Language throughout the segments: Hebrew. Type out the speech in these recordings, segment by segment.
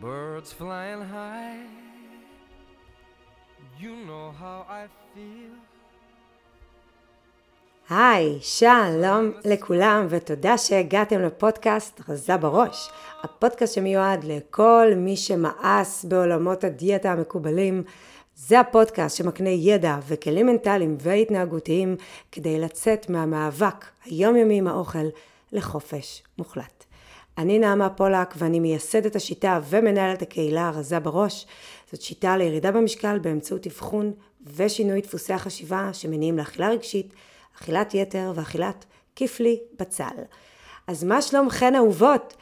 Birds flying high. You know how I feel. היי, שלום לכולם ותודה שהגעתם לפודקאסט רזה בראש. הפודקאסט שמיועד לכל מי שמאס בעולמות הדיאטה המקובלים. זה הפודקאסט שמקנה ידע וכלים מנטליים והתנהגותיים כדי לצאת מהמאבק היומיומי עם האוכל לחופש מוחלט. אני נעמה פולק ואני מייסדת השיטה ומנהלת הקהילה הרזה בראש. זאת שיטה לירידה במשקל באמצעות אבחון ושינוי דפוסי החשיבה שמניעים לאכילה רגשית, אכילת יתר ואכילת כיפלי בצל. אז מה שלומכן אהובות?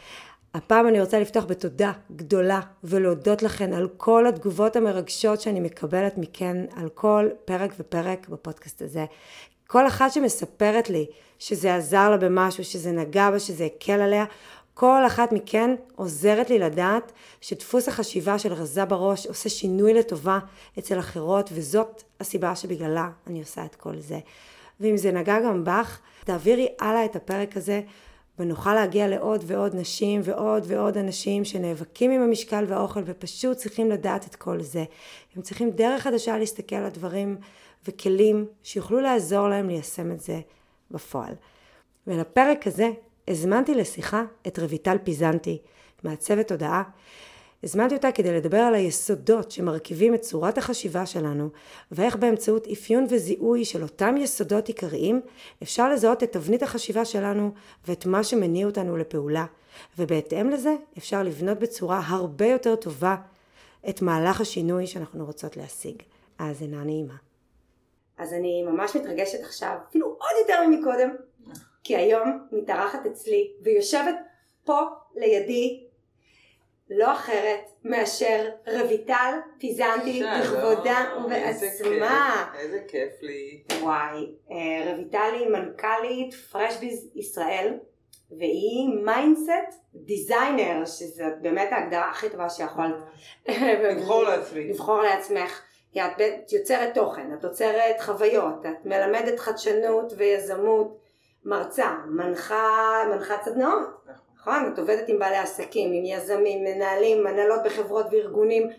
הפעם אני רוצה לפתוח בתודה גדולה ולהודות לכן על כל התגובות המרגשות שאני מקבלת מכן על כל פרק ופרק בפודקאסט הזה. כל אחת שמספרת לי שזה עזר לה במשהו, שזה נגע בה, שזה הקל עליה, כל אחת מכן עוזרת לי לדעת שדפוס החשיבה של רזה בראש עושה שינוי לטובה אצל אחרות וזאת הסיבה שבגללה אני עושה את כל זה. ואם זה נגע גם בך, תעבירי הלאה את הפרק הזה ונוכל להגיע לעוד ועוד נשים ועוד ועוד אנשים שנאבקים עם המשקל והאוכל ופשוט צריכים לדעת את כל זה. הם צריכים דרך חדשה להסתכל על הדברים וכלים שיוכלו לעזור להם ליישם את זה בפועל. ולפרק הזה הזמנתי לשיחה את רויטל פיזנטי, מעצבת תודעה. הזמנתי אותה כדי לדבר על היסודות שמרכיבים את צורת החשיבה שלנו ואיך באמצעות אפיון וזיהוי של אותם יסודות עיקריים אפשר לזהות את תבנית החשיבה שלנו ואת מה שמניע אותנו לפעולה ובהתאם לזה אפשר לבנות בצורה הרבה יותר טובה את מהלך השינוי שאנחנו רוצות להשיג. האזנה נעימה. אז אני ממש מתרגשת עכשיו, אפילו עוד יותר ממקודם, כי היום מתארחת אצלי ויושבת פה לידי לא אחרת מאשר רויטל פיזנטי בכבודה ובעצמה. איזה כיף לי. וואי, אה, רויטל היא מנכ"לית FreshBiz ישראל והיא mindset designer שזה באמת ההגדרה הכי טובה שיכולת לבחור לעצמי. לבחור לעצמך. כי את יוצרת תוכן, את יוצרת חוויות, את מלמדת חדשנות ויזמות, מרצה, מנחה, מנחת סדנאות. נכון. נכון? את עובדת עם בעלי עסקים, עם יזמים, מנהלים, מנהלות בחברות וארגונים,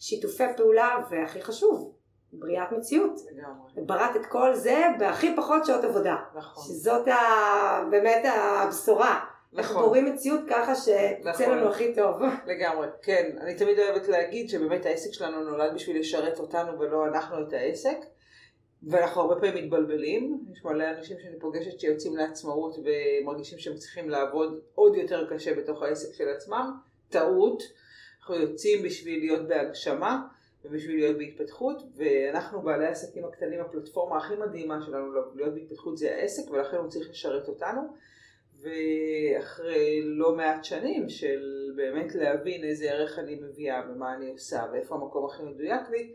שיתופי פעולה, והכי חשוב, בריאת מציאות. לגמרי. בראת את כל זה בהכי פחות שעות עבודה. נכון. שזאת ה... באמת הבשורה. איך נכון. בורים מציאות ככה שיצא נכון. לנו הכי טוב. לגמרי, כן. אני תמיד אוהבת להגיד שבאמת העסק שלנו נולד בשביל לשרת אותנו ולא אנחנו את העסק. ואנחנו הרבה פעמים מתבלבלים, יש מלא אנשים שאני פוגשת שיוצאים לעצמאות ומרגישים שהם צריכים לעבוד עוד יותר קשה בתוך העסק של עצמם, טעות, אנחנו יוצאים בשביל להיות בהגשמה ובשביל להיות בהתפתחות ואנחנו בעלי העסקים הקטנים, הפלטפורמה הכי מדהימה שלנו להיות בהתפתחות זה העסק ולכן הוא צריך לשרת אותנו. ואחרי לא מעט שנים של באמת להבין איזה ערך אני מביאה ומה אני עושה ואיפה המקום הכי מדויק לי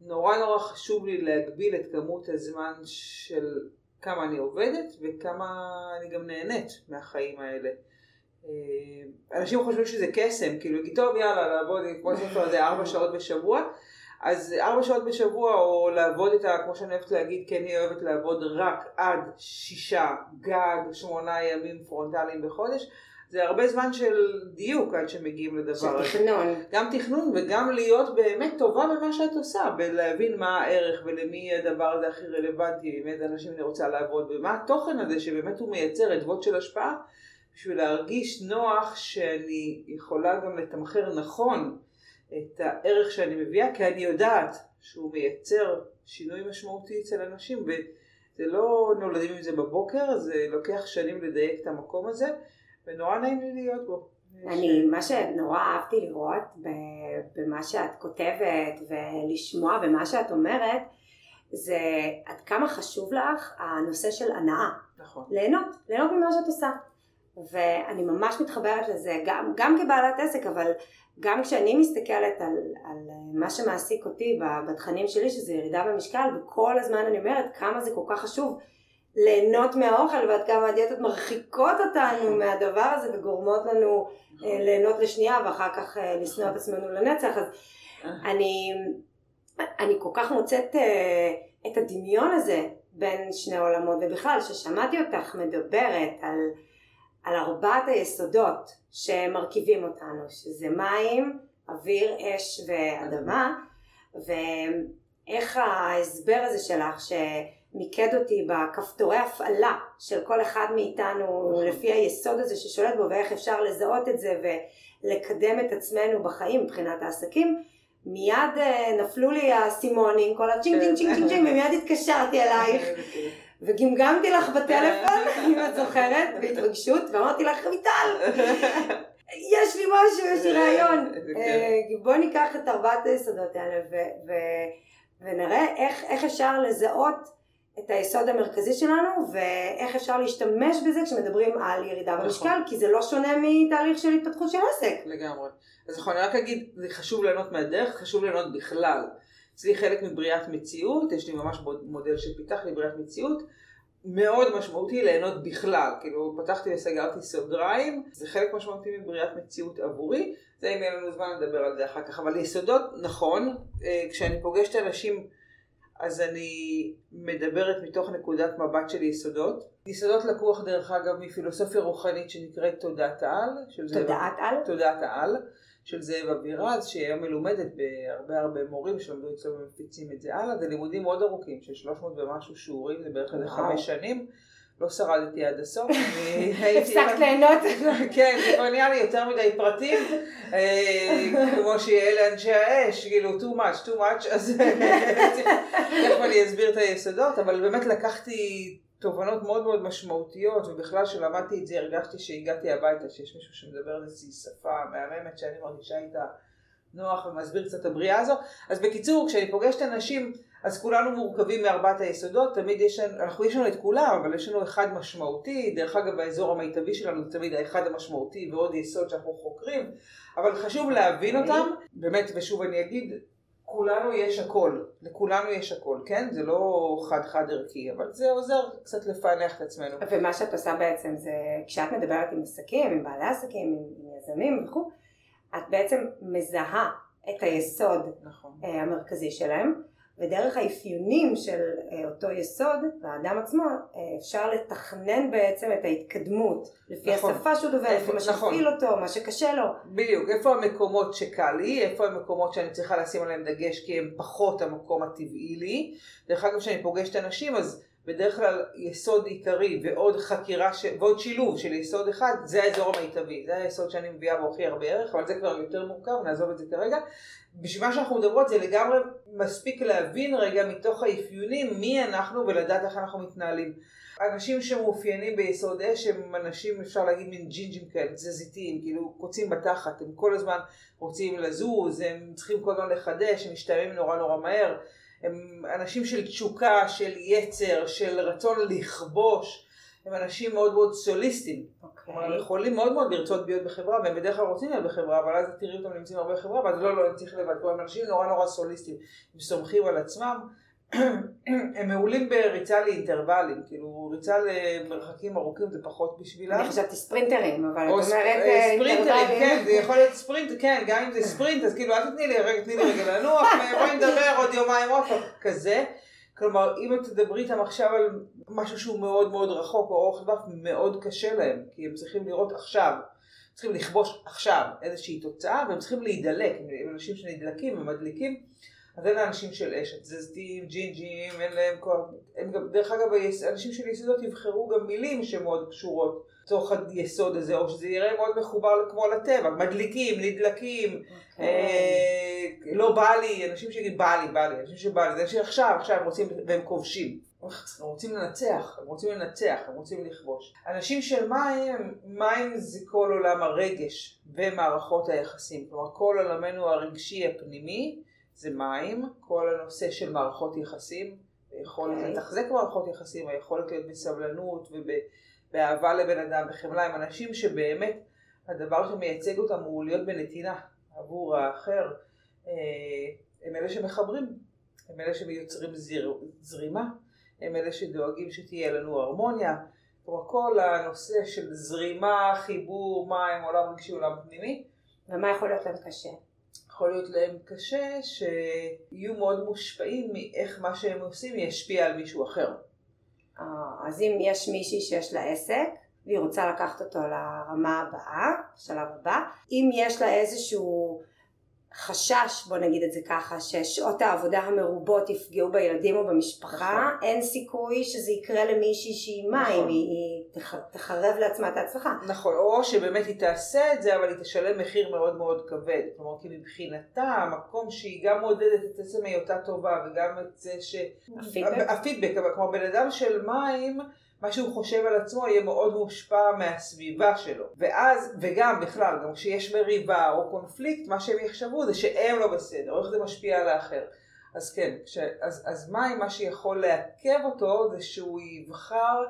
נורא נורא חשוב לי להגביל את כמות הזמן של כמה אני עובדת וכמה אני גם נהנית מהחיים האלה. אה, אנשים חושבים שזה קסם, כאילו טוב יאללה לעבוד כמו שאתה יודע ארבע שעות בשבוע אז ארבע שעות בשבוע או לעבוד את ה... כמו שאני אוהבת להגיד כי אני אוהבת לעבוד רק עד שישה גג שמונה ימים פרונטליים בחודש זה הרבה זמן של דיוק עד שמגיעים לדבר של הזה. תכנון. גם תכנון וגם להיות באמת טובה במה שאת עושה, בלהבין מה הערך ולמי הדבר הזה הכי רלוונטי, עם איזה אנשים אני רוצה לעבוד, ומה התוכן הזה שבאמת הוא מייצר אדוות של השפעה, בשביל להרגיש נוח שאני יכולה גם לתמחר נכון את הערך שאני מביאה, כי אני יודעת שהוא מייצר שינוי משמעותי אצל אנשים, וזה לא נולדים עם זה בבוקר, זה לוקח שנים לדייק את המקום הזה. ונורא נעים לי להיות בו. אני, מה שנורא אהבתי לראות במה שאת כותבת ולשמוע במה שאת אומרת, זה עד כמה חשוב לך הנושא של הנאה. נכון. ליהנות, ליהנות ממה שאת עושה. ואני ממש מתחברת לזה, גם, גם כבעלת עסק, אבל גם כשאני מסתכלת על, על מה שמעסיק אותי בתכנים שלי, שזה ירידה במשקל, וכל הזמן אני אומרת כמה זה כל כך חשוב ליהנות מהאוכל ועד כמה הדיאטות מרחיקות אותנו מהדבר הזה וגורמות לנו אה, ליהנות לשנייה ואחר כך אה, לשנוא את עצמנו לנצח. אז אני, אני כל כך מוצאת אה, את הדמיון הזה בין שני עולמות ובכלל ששמעתי אותך מדברת על, על ארבעת היסודות שמרכיבים אותנו שזה מים, אוויר, אש ואדמה, ואיך ההסבר הזה שלך שמיקד אותי בכפתורי הפעלה של כל אחד מאיתנו נכון. לפי היסוד הזה ששולט בו ואיך אפשר לזהות את זה ולקדם את עצמנו בחיים מבחינת העסקים, מיד אה, נפלו לי האסימונים, כל הצ'ינג צ'ינג צ'ינג צ'ינג צ'ינג, ומיד התקשרתי אלייך. וגמגמתי לך בטלפון, אם את זוכרת, בהתרגשות, ואמרתי לך, רויטל, יש לי משהו, יש לי רעיון. אה, בואי ניקח את ארבעת היסודות האלה ונראה איך, איך אפשר לזהות את היסוד המרכזי שלנו ואיך אפשר להשתמש בזה כשמדברים על ירידה נכון. במשקל, כי זה לא שונה מתהליך של התפתחות של עסק. לגמרי. אז נכון, אני רק אגיד, זה חשוב ליהנות מהדרך, חשוב ליהנות בכלל. אצלי חלק מבריאת מציאות, יש לי ממש מודל שפיתחתי בריאת מציאות, מאוד משמעותי ליהנות בכלל. כאילו, פתחתי וסגרתי סוגריים, זה חלק משמעותי מבריאת מציאות עבורי, זה אם יהיה לנו זמן לדבר על זה אחר כך. אבל יסודות, נכון, אה, כשאני פוגשת אנשים, אז אני מדברת מתוך נקודת מבט של יסודות. יסודות לקוח דרך אגב מפילוסופיה רוחנית שנקראת תודעת זאב- תודעת על? תודעת העל של זאב אבירז, שהיא מלומדת בהרבה הרבה מורים שלמדו אצלו ומפיצים את זה הלאה. זה לימודים מאוד ארוכים של 300 ומשהו שיעורים, זה בערך איזה. חמש שנים. לא שרדתי עד הסוף. הפסקת ליהנות? כן, זה כבר נהיה לי יותר מדי פרטים, אה, כמו שיהיה לאנשי האש, כאילו too much, too much, אז תכף אני אסביר את היסודות, אבל באמת לקחתי תובנות מאוד מאוד משמעותיות, ובכלל שלמדתי את זה הרגשתי שהגעתי הביתה, שיש מישהו שמדבר איזושהי שפה מהממת שאני מרגישה איתה נוח ומסביר קצת את הבריאה הזו. אז בקיצור, כשאני פוגשת אנשים, אז כולנו מורכבים מארבעת היסודות, תמיד יש לנו, אנחנו יש לנו את כולם, אבל יש לנו אחד משמעותי, דרך אגב האזור המיטבי שלנו זה תמיד האחד המשמעותי ועוד יסוד שאנחנו חוקרים, אבל חשוב להבין אותם, באמת, ושוב אני אגיד, כולנו יש הכל, לכולנו יש הכל, כן? זה לא חד חד ערכי, אבל זה עוזר קצת לפענח את עצמנו. ומה שאת עושה בעצם זה, כשאת מדברת עם עסקים, עם בעלי עסקים, עם, עם יזמים וכו', את בעצם מזהה את היסוד נכון. אה, המרכזי שלהם, ודרך האפיונים של אה, אותו יסוד, האדם עצמו, אה, אפשר לתכנן בעצם את ההתקדמות, לפי נכון. השפה שהוא דובר, לפי מה נכון. שמפעיל אותו, מה שקשה לו. בדיוק, איפה המקומות שקל לי, איפה המקומות שאני צריכה לשים עליהם דגש כי הם פחות המקום הטבעי לי. דרך אגב, כשאני פוגשת אנשים, אז בדרך כלל יסוד עיקרי ועוד חקירה, ש... ועוד שילוב של יסוד אחד, זה האזור המיטבי. זה היסוד שאני מביאה בו הכי הרבה ערך, אבל זה כבר יותר מורכב, נעזוב את זה כרגע. בשביל מה שאנחנו מדברות זה לגמרי מספיק להבין רגע מתוך האפיונים מי אנחנו ולדעת איך אנחנו מתנהלים. אנשים שמאופיינים ביסוד אש הם אנשים אפשר להגיד מין ג'ינג'ים כאלה, תזזיתיים, כאילו קוצים בתחת, הם כל הזמן רוצים לזוז, הם צריכים כל הזמן לחדש, הם משתעממים נורא נורא מהר, הם אנשים של תשוקה, של יצר, של רצון לכבוש, הם אנשים מאוד מאוד סוליסטים. כלומר, הם יכולים מאוד מאוד לרצות להיות בחברה, והם בדרך כלל רוצים להיות בחברה, אבל אז תראי אותם נמצאים הרבה בחברה, ואז לא, לא, הם צריכים לבד. כלומר, הם אנשים נורא נורא סוליסטים, הם סומכים על עצמם. הם מעולים בריצה לאינטרוולים, כאילו ריצה למרחקים ארוכים זה פחות בשבילם. אני חשבתי ספרינטרים, אבל את או אומרת אה, ספרינטרים, אינטרוולים. כן, זה יכול להיות ספרינט, כן, גם אם זה ספרינט, אז כאילו אל תתני לי רגע, תני לי רגע לנוח, בואי נדבר עוד יומיים עוד פעם, כזה. כלומר, אם את תדברי איתם עכשיו על משהו שהוא מאוד מאוד רחוק או ארוך טווח, מאוד קשה להם, כי הם צריכים לראות עכשיו, צריכים לכבוש עכשיו איזושהי תוצאה, והם צריכים להידלק, הם אנשים שנדלקים ומדליקים, אז אלה אנשים של אש, תזזתיים, ג'ינג'ים, אין להם כוח, הם גם, דרך אגב, אנשים של יסודות יבחרו גם מילים שמאוד קשורות לתוך היסוד הזה, או שזה יראה מאוד מחובר כמו לטבע, מדליקים, נדלקים, אוקיי. אה, לא בא לי, אנשים שיגידו בא לי, בא לי, אנשים שבא לי, זה אנשים שעכשיו, עכשיו הם רוצים, והם כובשים. הם רוצים לנצח, הם רוצים לנצח, הם רוצים לכבוש. אנשים של מים, מים זה כל עולם הרגש ומערכות היחסים. כלומר, כל עולמנו הרגשי הפנימי זה מים, כל הנושא של מערכות יחסים, היכולת אוקיי. לתחזק מערכות יחסים, היכולת להיות בסבלנות ובאהבה לבן אדם, בחמלה, הם אנשים שבאמת הדבר שמייצג אותם הוא להיות בנתינה עבור האחר. אה, הם אלה שמחברים, הם אלה שיוצרים זיר, זרימה, הם אלה שדואגים שתהיה לנו הרמוניה. כלומר, כל הנושא של זרימה, חיבור, מים, עולם רגשי, עולם פנימי, ומה יכול להיות להם קשה? יכול להיות להם קשה שיהיו מאוד מושפעים מאיך מה שהם עושים ישפיע על מישהו אחר. אה, אז אם יש מישהי שיש לה עסק, והיא רוצה לקחת אותו לרמה הבאה, לשלב הבא, אם יש לה איזשהו חשש, בוא נגיד את זה ככה, ששעות העבודה המרובות יפגעו בילדים או במשפחה, נכון. אין סיכוי שזה יקרה למישהי שהיא מה, נכון. היא, היא תחרב לעצמה את ההצלחה. נכון, או שבאמת היא תעשה את זה, אבל היא תשלם מחיר מאוד מאוד כבד. כלומר, כי מבחינתה, המקום שהיא גם מעודדת את עצם היותה טובה, וגם את זה ש... הפידבק. הפידבק, אבל כמו בן אדם של מים, מה שהוא חושב על עצמו יהיה מאוד מושפע מהסביבה שלו. ואז, וגם בכלל, גם כשיש מריבה או קונפליקט, מה שהם יחשבו זה שהם לא בסדר, או איך זה משפיע על האחר. אז כן, ש... אז, אז מים, מה שיכול לעכב אותו זה שהוא יבחר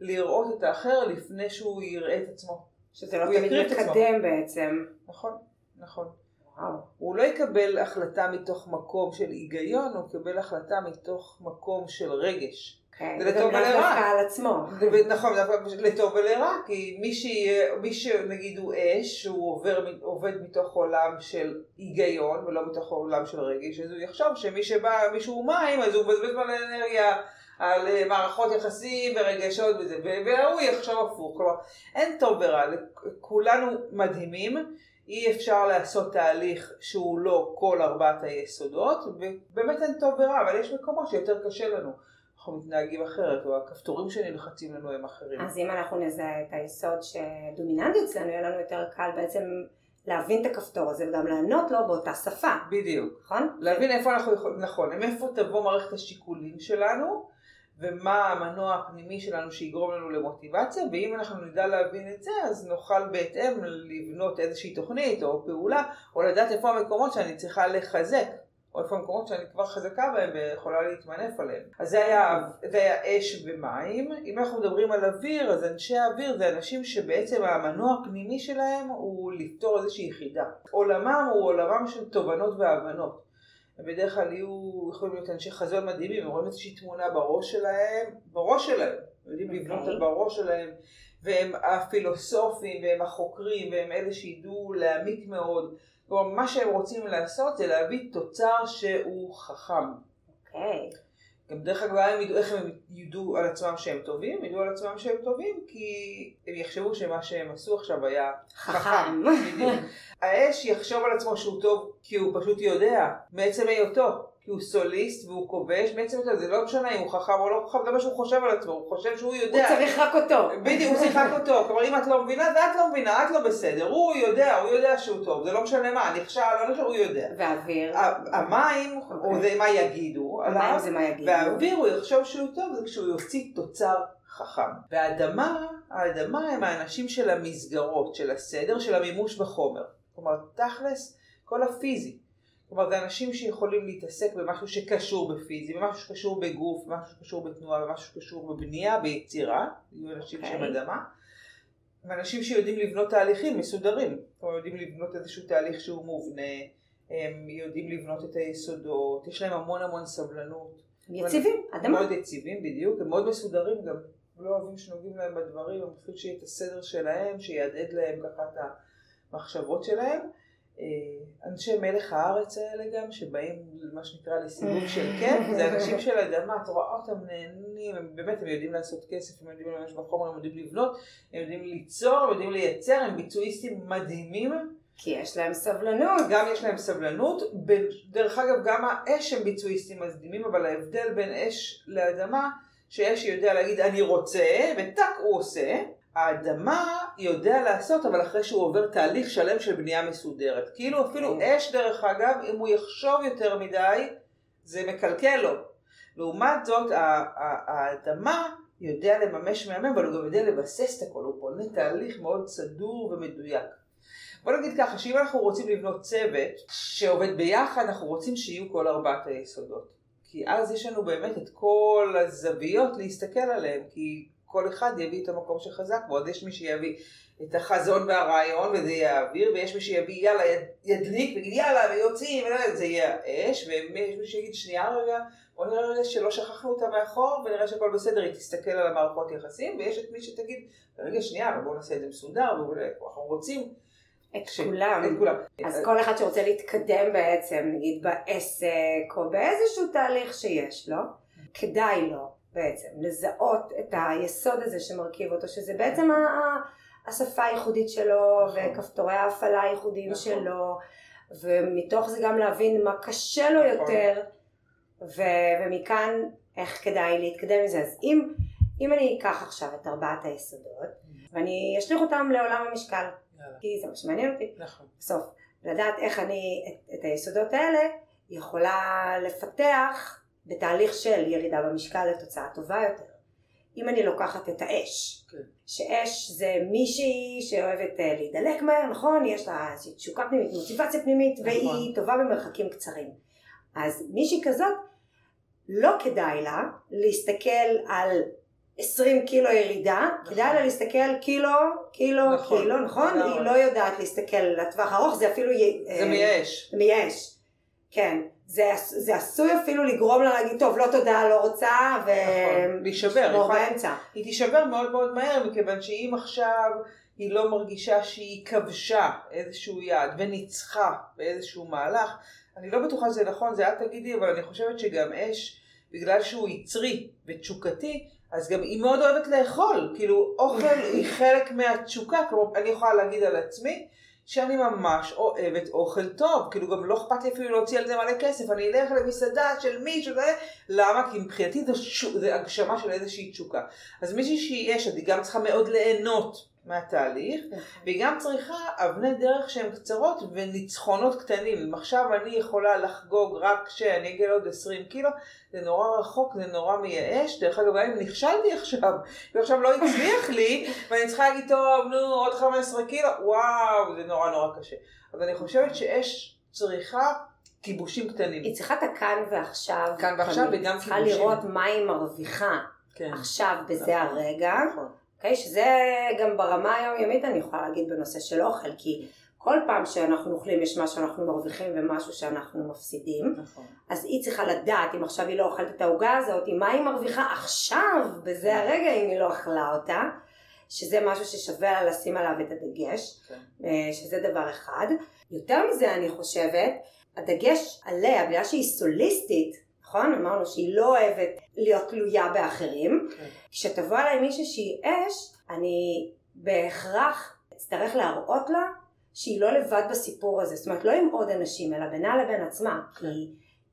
לראות את האחר לפני שהוא יראה את עצמו. שזה לא תמיד. מקדם בעצם. נכון, נכון. וואו. הוא לא יקבל החלטה מתוך מקום של היגיון, הוא יקבל החלטה מתוך מקום של רגש. כן, זה לטוב ולרע. על עצמו. נכון, לטוב ולרע, כי מי, שיהיה, מי שנגיד הוא אש, הוא עובר, עובד מתוך עולם של היגיון ולא מתוך עולם של רגש, אז הוא יחשוב שמי שבא, מישהו מים, אז הוא מבזבז מלא אנרגיה על אה, מערכות יחסים ורגשות וזה, ו- והוא יחשוב הפוך. כלומר, אין טוב ורע, כולנו מדהימים. אי אפשר לעשות תהליך שהוא לא כל ארבעת היסודות, ובאמת אין טוב ורע, אבל יש מקומות שיותר קשה לנו. אנחנו מתנהגים אחרת, או הכפתורים שנלחצים לנו הם אחרים. אז אם אנחנו נזהה את היסוד שדומיננטי אצלנו, יהיה לנו יותר קל בעצם להבין את הכפתור הזה וגם לענות לו באותה שפה, בדיוק. נכון? להבין איפה אנחנו יכולים, נכון, מאיפה תבוא מערכת השיקולים שלנו, ומה המנוע הפנימי שלנו שיגרום לנו למוטיבציה, ואם אנחנו נדע להבין את זה, אז נוכל בהתאם לבנות איזושהי תוכנית או פעולה, או לדעת איפה המקומות שאני צריכה לחזק. או איפה המקומות שאני כבר חזקה בהם ויכולה להתמנף עליהם. אז זה היה, זה היה אש ומים. אם אנחנו מדברים על אוויר, אז אנשי האוויר זה אנשים שבעצם המנוע הפנימי שלהם הוא לפתור איזושהי יחידה. עולמם הוא עולמם של תובנות והבנות. הם בדרך כלל יהיו, יכולים להיות אנשי חזון מדהימים, הם רואים איזושהי תמונה בראש שלהם, בראש שלהם, הם יודעים לבנות אוקיי. על בראש שלהם, והם הפילוסופים, והם החוקרים, והם אלה שידעו להעמיק מאוד. כלומר, מה שהם רוצים לעשות זה להביא תוצר שהוא חכם. אוקיי. גם דרך אגב, הם ידעו, איך הם ידעו על עצמם שהם טובים? הם ידעו על עצמם שהם טובים כי הם יחשבו שמה שהם עשו עכשיו היה חכם. האש יחשוב על עצמו שהוא טוב כי הוא פשוט יודע, מעצם היותו. כי הוא סוליסט והוא כובש, מעצם היותו, זה לא משנה אם הוא חכם או לא חכם, זה מה שהוא חושב על עצמו, הוא חושב שהוא הוא יודע. צריך רק אותו. בדיוק, הוא שיחק אותו. כלומר, אם את לא מבינה, זה את לא מבינה, את לא בסדר. הוא יודע, הוא יודע שהוא טוב. זה לא משנה מה, נכשל, לא נכשל, הוא יודע. והאוויר. המים, או זה מה יגידו, המים זה מה יגידו. והאוויר הוא יחשוב שהוא טוב, זה כשהוא יוציא תוצר חכם. והאדמה, האדמה הם האנשים של המסגרות, של הסדר, של המימוש בחומר. כלומר, תכלס, כל הפיזי. כלומר, זה אנשים שיכולים להתעסק במשהו שקשור בפיזי, במשהו שקשור בגוף, במשהו שקשור בתנועה, במשהו שקשור בבנייה, ביצירה, יהיו אנשים אוקיי. שהם אדמה. ואנשים שיודעים לבנות תהליכים מסודרים. כלומר, יודעים לבנות איזשהו תהליך שהוא מובנה, הם יודעים לבנות את היסודות, יש להם המון המון סבלנות. הם יציבים, אדמה. מאוד יציבים בדיוק, הם מאוד מסודרים גם. לא אוהבים שנוגעים להם בדברים, הם חושבים שיהיה את הסדר שלהם, שיהדהד להם ככה את המחשבות שלהם. אה, אנשי מלך הארץ האלה גם, שבאים מה שנקרא לסיבוב של כיף, זה אנשים של אדמה, את רואה אותם נהנים, הם באמת, הם יודעים לעשות כסף, הם יודעים לממש בחומר, הם יודעים לבנות, הם יודעים ליצור, הם יודעים לייצר, הם ביצועיסטים מדהימים, כי יש להם סבלנות. גם יש להם סבלנות, דרך אגב גם האש הם ביצועיסטים מדהימים, אבל ההבדל בין אש לאדמה, שאש יודע להגיד אני רוצה, וטאק הוא עושה, האדמה יודע לעשות, אבל אחרי שהוא עובר תהליך שלם של בנייה מסודרת. כאילו אפילו אש דרך אגב, אם הוא יחשוב יותר מדי, זה מקלקל לו. לעומת זאת, האדמה יודע לממש מהמם, אבל הוא גם יודע לבסס את הכל, הוא בונה תהליך מאוד סדור ומדויק. בוא נגיד ככה, שאם אנחנו רוצים לבנות צוות שעובד ביחד, אנחנו רוצים שיהיו כל ארבעת היסודות. כי אז יש לנו באמת את כל הזוויות להסתכל עליהן, כי כל אחד יביא את המקום שחזק בו, אז יש מי שיביא את החזון והרעיון וזה יהיה האוויר, ויש מי שיביא יאללה יד- ידליק ויגיד יאללה ויוצאים, וזה יהיה האש, ויש מי שיגיד שנייה רגע, בוא נראה רגע שלא שכחנו אותה מאחור ונראה שהכל בסדר, היא תסתכל על המערכות יחסים, ויש את מי שתגיד, רגע שנייה, אבל בואו נעשה את זה מסודר, ואנחנו רוצים את ש- כולם. את כולם. אז כל אחד שרוצה להתקדם בעצם, נגיד בעסק או באיזשהו תהליך שיש לו, כדאי לו בעצם לזהות את היסוד הזה שמרכיב אותו, שזה בעצם השפה הייחודית שלו נכון. וכפתורי ההפעלה הייחודיים נכון. שלו. ומתוך זה גם להבין מה קשה לו נכון. יותר, ו- ומכאן איך כדאי להתקדם עם זה. אז אם, אם אני אקח עכשיו את ארבעת היסודות, ואני אשליך אותם לעולם המשקל. כי זה מה שמעניין אותי, נכון. בסוף, לדעת איך אני את, את היסודות האלה יכולה לפתח בתהליך של ירידה במשקל לתוצאה טובה יותר. אם אני לוקחת את האש, כן. שאש זה מישהי שאוהבת אה, להידלק מהר, נכון? יש לה איזושהי תשוקה פנימית, מוטיבציה פנימית, נכון. והיא טובה במרחקים קצרים. אז מישהי כזאת, לא כדאי לה להסתכל על 20 קילו ירידה, נכון. כדאי לה להסתכל קילו, קילו, נכון. קילו, נכון? לגמרי. היא לא יודעת להסתכל לטווח ארוך, זה אפילו... זה אה, מייאש. מייאש, כן. זה, זה עשוי אפילו לגרום לה להגיד, טוב, לא תודה, לא רוצה, ו... נכון. להישבר. באמצע. היא תישבר מאוד מאוד מהר, מכיוון שאם עכשיו היא לא מרגישה שהיא כבשה איזשהו יעד וניצחה באיזשהו מהלך, אני לא בטוחה שזה נכון, זה את תגידי, אבל אני חושבת שגם אש, בגלל שהוא יצרי ותשוקתי, אז גם היא מאוד אוהבת לאכול, כאילו אוכל היא חלק מהתשוקה, כלומר אני יכולה להגיד על עצמי שאני ממש אוהבת אוכל טוב, כאילו גם לא אכפת לי אפילו להוציא על זה מלא כסף, אני אלך למסעדה של מישהו, זה, למה? כי מבחינתי זה, הגשמה של איזושהי תשוקה. אז מישהי שיש, היא גם צריכה מאוד ליהנות מהתהליך, והיא גם צריכה אבני דרך שהן קצרות וניצחונות קטנים. אם עכשיו אני יכולה לחגוג רק כשאני אגיע לעוד 20 קילו, זה נורא רחוק, זה נורא מייאש. דרך אגב, גם אם נכשלתי עכשיו, ועכשיו לא הצליח לי, ואני צריכה להגיד, טוב, נו, עוד 15 קילו, וואו, זה נורא נורא קשה. אז אני חושבת שאש צריכה כיבושים קטנים. היא צריכה את הכאן ועכשיו. כאן ועכשיו. וגם צריכה כיבושים. לראות מה היא מרוויחה כן. עכשיו בזה נכון. הרגע. נכון. אוקיי? שזה גם ברמה היומיומית אני יכולה להגיד בנושא של אוכל, כי כל פעם שאנחנו אוכלים יש משהו שאנחנו מרוויחים ומשהו שאנחנו מפסידים. נכון. אז היא צריכה לדעת אם עכשיו היא לא אוכלת את העוגה הזאת, מה היא מרוויחה עכשיו, בזה הרגע אם היא לא אכלה אותה, שזה משהו ששווה לה לשים עליו את הדגש, כן. אה, שזה דבר אחד. יותר מזה אני חושבת, הדגש עליה, בגלל שהיא סוליסטית, נכון? אמרנו שהיא לא אוהבת להיות תלויה באחרים. כן. כשתבוא אליי מישהי שהיא אש, אני בהכרח אצטרך להראות לה שהיא לא לבד בסיפור הזה. זאת אומרת, לא עם עוד אנשים, אלא בינה לבין עצמה. כי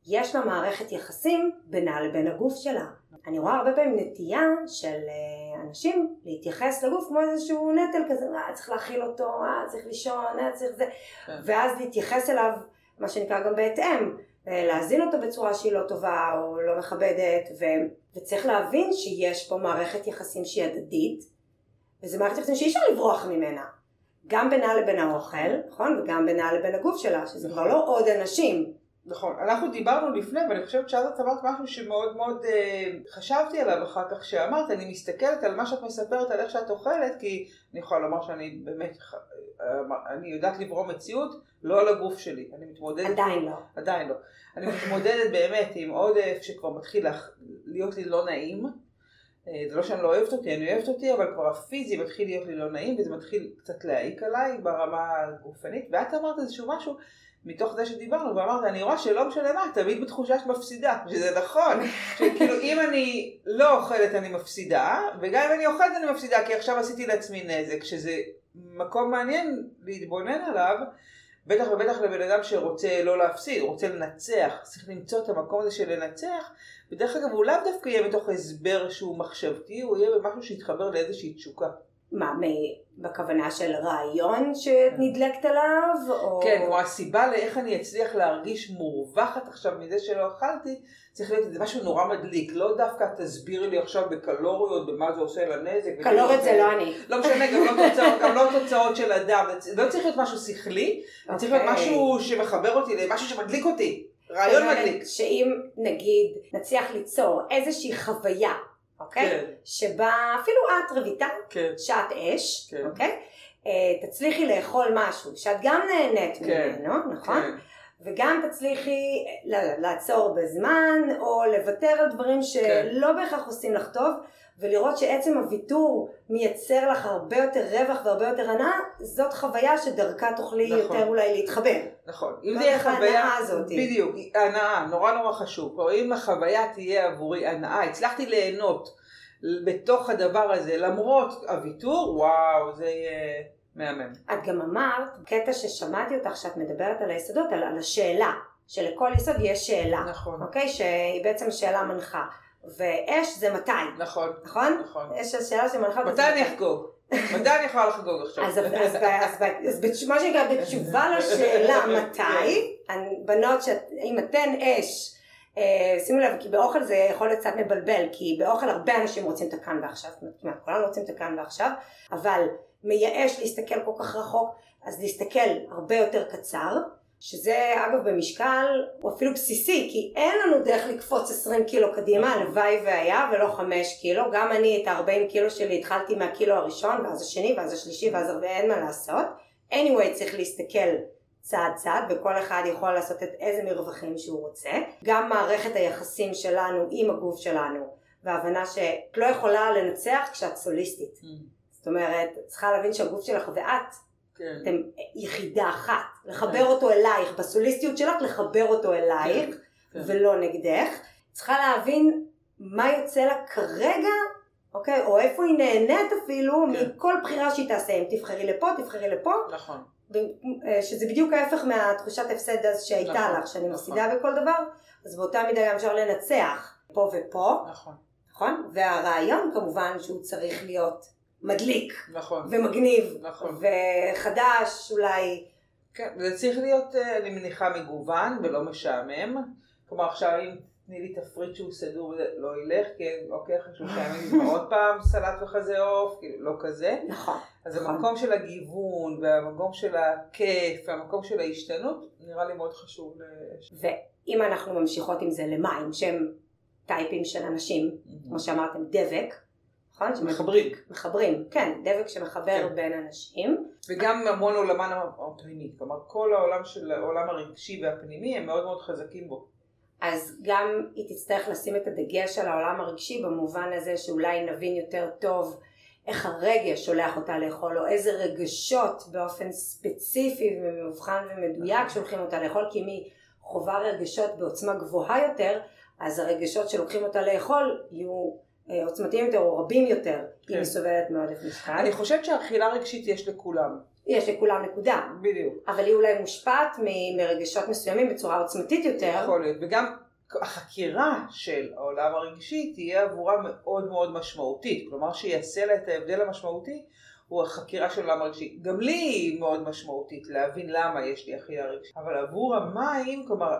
יש לה מערכת יחסים בינה לבין הגוף שלה. אני רואה הרבה פעמים נטייה של אה, אנשים להתייחס לגוף כמו איזשהו נטל כזה, אה, צריך להכיל אותו, אה, צריך לישון, אה, צריך זה, כן. ואז להתייחס אליו, מה שנקרא גם בהתאם, להזין אותו בצורה שהיא לא טובה או לא מכבדת, ו... וצריך להבין שיש פה מערכת יחסים שהיא הדדית, וזו מערכת יחסים שאי אפשר לברוח ממנה. גם בינה לבין האוכל, נכון? וגם בינה לבין הגוף שלה, שזה כבר לא עוד אנשים. נכון, אנחנו דיברנו לפני, ואני חושבת שאז את אמרת משהו שמאוד מאוד אה, חשבתי עליו אחר כך שאמרת, אני מסתכלת על מה שאת מספרת, על איך שאת אוכלת, כי אני יכולה לומר שאני באמת, אה, אני יודעת לברוא מציאות, לא על הגוף שלי, אני מתמודדת, עדיין לא. עדיין לא, אני מתמודדת באמת עם עודף שכבר מתחיל להיות לי לא נעים, זה לא שאני לא אוהבת אותי, אני אוהבת אותי, אבל כבר הפיזי מתחיל להיות לי לא נעים, וזה מתחיל קצת להעיק עליי ברמה הגופנית, ואת אמרת איזשהו משהו, מתוך זה שדיברנו, ואמרת, אני רואה שלא משנה מה, תמיד בתחושה שאת מפסידה, שזה נכון, שכאילו אם אני לא אוכלת אני מפסידה, וגם אם אני אוכלת אני מפסידה, כי עכשיו עשיתי לעצמי נזק, שזה מקום מעניין להתבונן עליו, בטח ובטח לבן אדם שרוצה לא להפסיד, רוצה לנצח, צריך למצוא את המקום הזה של לנצח, ודרך אגב הוא לאו דווקא יהיה בתוך הסבר שהוא מחשבתי, הוא יהיה במשהו שיתחבר לאיזושהי תשוקה. מה, בכוונה של רעיון שנדלקת עליו? או... כן, כמו הסיבה לאיך אני אצליח להרגיש מורווחת עכשיו מזה שלא אכלתי, צריך להיות איזה משהו נורא מדליק, לא דווקא תסבירי לי עכשיו בקלוריות, במה זה עושה לנזק. קלוריות זה לא אני. לא משנה, גם לא תוצאות, גם לא תוצאות של אדם, לא צריך להיות משהו שכלי, זה צריך להיות אוקיי. משהו שמחבר אותי למשהו שמדליק אותי, רעיון מדליק. שאם נגיד נצליח ליצור איזושהי חוויה, אוקיי? כן, שבה אפילו את רויטל, כן, שאת אש, כן. אוקיי? אה, תצליחי לאכול משהו שאת גם נהנית כן. ממנו, נכון? כן, וגם תצליחי לעצור בזמן, או לוותר על דברים כן. שלא בהכרח עושים לך טוב, ולראות שעצם הוויתור מייצר לך הרבה יותר רווח והרבה יותר הנאה, זאת חוויה שדרכה תוכלי נכון. יותר אולי להתחבר. נכון. אם זה יהיה חוויה, הזאת. בדיוק, הנאה, נורא נורא חשוב. כלומר, אם החוויה תהיה עבורי הנאה, הצלחתי ליהנות בתוך הדבר הזה, למרות הוויתור, וואו, זה יהיה מהמם. את גם אמרת, קטע ששמעתי אותך שאת מדברת על היסודות, על, על השאלה, שלכל יסוד יש שאלה, נכון. אוקיי? שהיא בעצם שאלה מנחה. ואש זה מתי, נכון. נכון? נכון. יש שאלה שמנחה... מתי אני אחגוג? מתי אני יכולה לחגוג עכשיו? אז, מה שנקרא, בתשובה לשאלה מתי, בנות, שאת- אם אתן אש, שימו לב, כי באוכל זה יכול להיות קצת מבלבל, כי באוכל הרבה אנשים רוצים את הכאן ועכשיו, כמעט כולנו רוצים את הכאן ועכשיו, אבל מייאש להסתכל כל כך רחוק, אז להסתכל הרבה יותר קצר, שזה אגב במשקל הוא אפילו בסיסי, כי אין לנו דרך לקפוץ 20 קילו קדימה, נכון. הלוואי והיה, ולא 5 קילו, גם אני את ה-40 קילו שלי התחלתי מהקילו הראשון, ואז השני, ואז השלישי, ואז הרבה, אין מה לעשות. anyway, צריך להסתכל צעד צעד, וכל אחד יכול לעשות את איזה מרווחים שהוא רוצה. גם מערכת היחסים שלנו עם הגוף שלנו, וההבנה שאת לא יכולה לנצח כשאת סוליסטית. זאת אומרת, צריכה להבין שהגוף שלך ואת כן. אתם יחידה אחת, לחבר אותו אלייך, בסוליסטיות שלך לחבר אותו אלייך כן. ולא נגדך. צריכה להבין מה יוצא לה כרגע, אוקיי, או איפה היא נהנית אפילו כן. מכל בחירה שהיא תעשה, אם תבחרי לפה, תבחרי לפה, נכון. אה, שזה בדיוק ההפך מהתחושת הפסד אז שהייתה נכון, לך, שאני נכון. מפסידה בכל דבר, אז באותה מידה גם אפשר לנצח פה ופה, נכון. נכון? והרעיון כמובן שהוא צריך להיות מדליק נכון. ומגניב נכון. וחדש אולי כן, זה צריך להיות, אה, אני מניחה, מגוון ולא משעמם. כלומר, עכשיו אם תני לי תפריט שהוא סדור, לא ילך, כי אוקיי, אחרי שלושה ימים עוד פעם סלט וחזה עוף, כאילו, לא כזה. נכון. אז נכון. המקום של הגיוון, והמקום של הכיף, והמקום של ההשתנות, נראה לי מאוד חשוב. ואם אנחנו ממשיכות עם זה למים שהם טייפים של אנשים, כמו שאמרתם דבק, נכון? מחברים. מחברים, כן, דבק שמחבר כן. בין אנשים. וגם המון עולמן הפנימי. כלומר, כל העולם של העולם הרגשי והפנימי, הם מאוד מאוד חזקים בו. אז גם היא תצטרך לשים את הדגש על העולם הרגשי במובן הזה שאולי נבין יותר טוב איך הרגש שולח אותה לאכול, או איזה רגשות באופן ספציפי ומאובחן ומדויק נכון. שולחים אותה לאכול, כי אם היא חווה רגשות בעוצמה גבוהה יותר, אז הרגשות שלוקחים אותה לאכול יהיו אה, עוצמתיים יותר או רבים יותר, כן. היא סובלת מעודף משקל. אני חושבת שאכילה רגשית יש לכולם. יש לכולם נקודה, בדיוק. אבל היא אולי מושפעת מ- מרגשות מסוימים בצורה עוצמתית יותר. יכול להיות. וגם החקירה של העולם הרגשי תהיה עבורה מאוד מאוד משמעותית. כלומר, שיעשה לה את ההבדל המשמעותי הוא החקירה של העולם הרגשי. גם לי היא מאוד משמעותית להבין למה יש לי אכילה רגשית. אבל עבור המים, כלומר,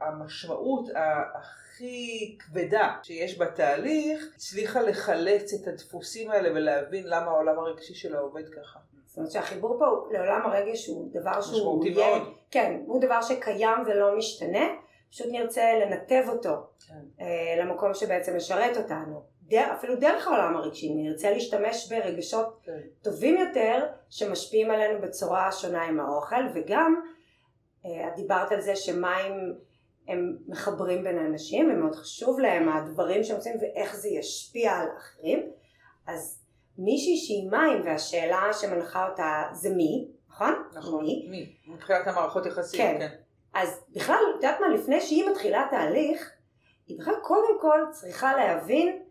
המשמעות הכי כבדה שיש בתהליך, הצליחה לחלץ את הדפוסים האלה ולהבין למה העולם הרגשי שלה עובד ככה. זאת אומרת שהחיבור פה לעולם הרגש הוא דבר שהוא משמעותי יהיה, מאוד. כן, הוא דבר שקיים ולא משתנה, פשוט נרצה לנתב אותו כן. אה, למקום שבעצם משרת אותנו. דר, אפילו דרך העולם הרגשי, נרצה להשתמש ברגשות כן. טובים יותר שמשפיעים עלינו בצורה שונה עם האוכל, וגם אה, את דיברת על זה שמים הם מחברים בין האנשים ומאוד חשוב להם הדברים שהם עושים ואיך זה ישפיע על אחרים, אז מישהי שהיא מים והשאלה שמנחה אותה זה מי, נכון? נכון. מי? מי? מבחינת המערכות יחסים, כן. כן. אז בכלל, את יודעת מה, לפני שהיא מתחילה תהליך, היא בכלל קודם כל צריכה להבין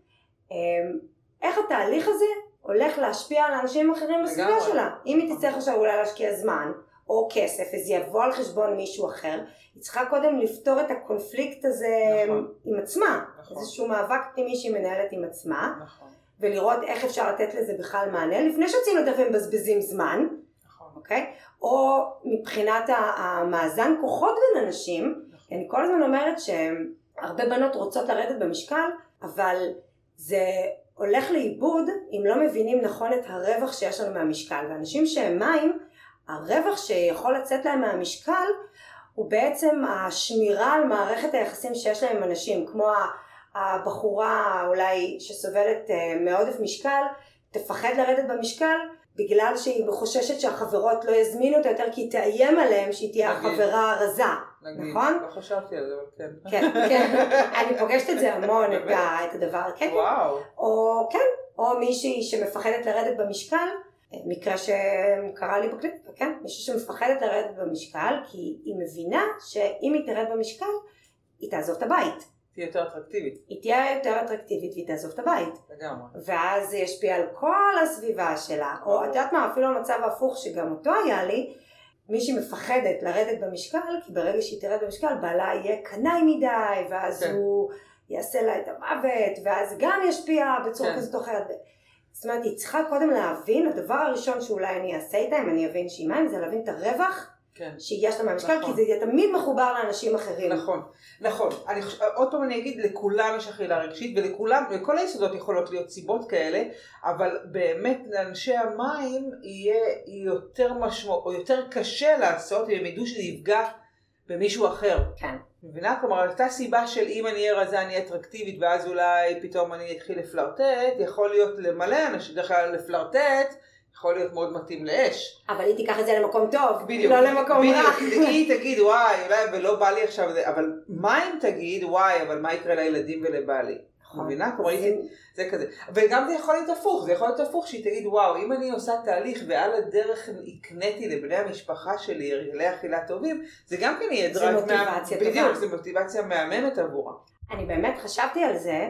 איך התהליך הזה הולך להשפיע על אנשים אחרים בסביבה. שלה. אם היא תצטרך עכשיו אולי להשקיע זמן או כסף וזה יבוא על חשבון מישהו אחר, היא צריכה קודם לפתור את הקונפליקט הזה נכון. עם עצמה. נכון. איזשהו מאבק פנימי שהיא מנהלת עם עצמה, נכון. ולראות איך אפשר לתת לזה בכלל מענה, לפני שיוצאים לדרך ומבזבזים זמן. נכון. אוקיי? או מבחינת המאזן כוחות בין אנשים, נכון. אני כל הזמן אומרת שהרבה בנות רוצות לרדת במשקל, אבל זה הולך לאיבוד אם לא מבינים נכון את הרווח שיש לנו מהמשקל. ואנשים שהם מים, הרווח שיכול לצאת להם מהמשקל הוא בעצם השמירה על מערכת היחסים שיש להם עם אנשים, כמו הבחורה אולי שסובלת אה, מעודף משקל, תפחד לרדת במשקל בגלל שהיא חוששת שהחברות לא יזמינו אותה יותר כי היא תאיים עליהם שהיא תהיה נגיד. החברה הרזה. נכון? לא חשבתי על זה, אבל כן. כן, כן, אני פוגשת את זה המון, את, ה, את הדבר, כן, כן. וואו. או כן, או מישהי שמפחדת לרדת במשקל, מקרה שקרה לי בקליניקה, כן, מישהי שמפחדת לרדת במשקל כי היא מבינה שאם היא תרד במשקל, היא תעזוב את הבית. תהיה יותר אטרקטיבית. היא תהיה יותר אטרקטיבית והיא תעזוב את הבית. לגמרי. ואז זה ישפיע על כל הסביבה שלה. או את יודעת מה, אפילו המצב ההפוך שגם אותו היה לי, מישהי מפחדת לרדת במשקל, כי ברגע שהיא תרד במשקל, בעלה יהיה קנאי מדי, ואז כן. הוא יעשה לה את המוות, ואז גם ישפיע בצורה כן. כזאת או אחרת. זאת אומרת, היא צריכה קודם להבין, הדבר הראשון שאולי אני אעשה איתה, אם אני אבין שהיא מים, זה להבין את הרווח כן. לה מהמשקל, נכון. כי זה תמיד מחובר לאנשים אחרים. נכון, נכון. אני חושב, עוד פעם אני אגיד, לכולם יש אכילה רגשית, ולכולם, לכל היסודות יכולות להיות סיבות כאלה, אבל באמת לאנשי המים יהיה יותר משמעות, או יותר קשה לעשות, אם הם ידעו שזה יפגע במישהו אחר. כן. מבינה? כלומר, אותה סיבה של אם אני אהיה רזה אני אהיה אטרקטיבית ואז אולי פתאום אני אתחיל לפלרטט, יכול להיות למלא אנשים, דרך אגב לפלרטט יכול להיות מאוד מתאים לאש. אבל היא תיקח את זה למקום טוב, בדיוק. לא למקום רע. בדיוק. היא תגיד וואי, אולי ולא בא לי עכשיו זה, אבל מה אם תגיד וואי, אבל מה יקרה לילדים ולבעלי? נכון. מבינה? כלומר, זה- זה כזה. וגם זה יכול להיות הפוך, זה יכול להיות הפוך שהיא תגיד וואו, אם אני עושה תהליך ועל הדרך הקניתי לבני המשפחה שלי הרגלי אכילה טובים, זה גם כן יהיה זה drive מוטיבציה טובה. בדיוק, זה מוטיבציה מהממת עבורה. אני באמת חשבתי על זה,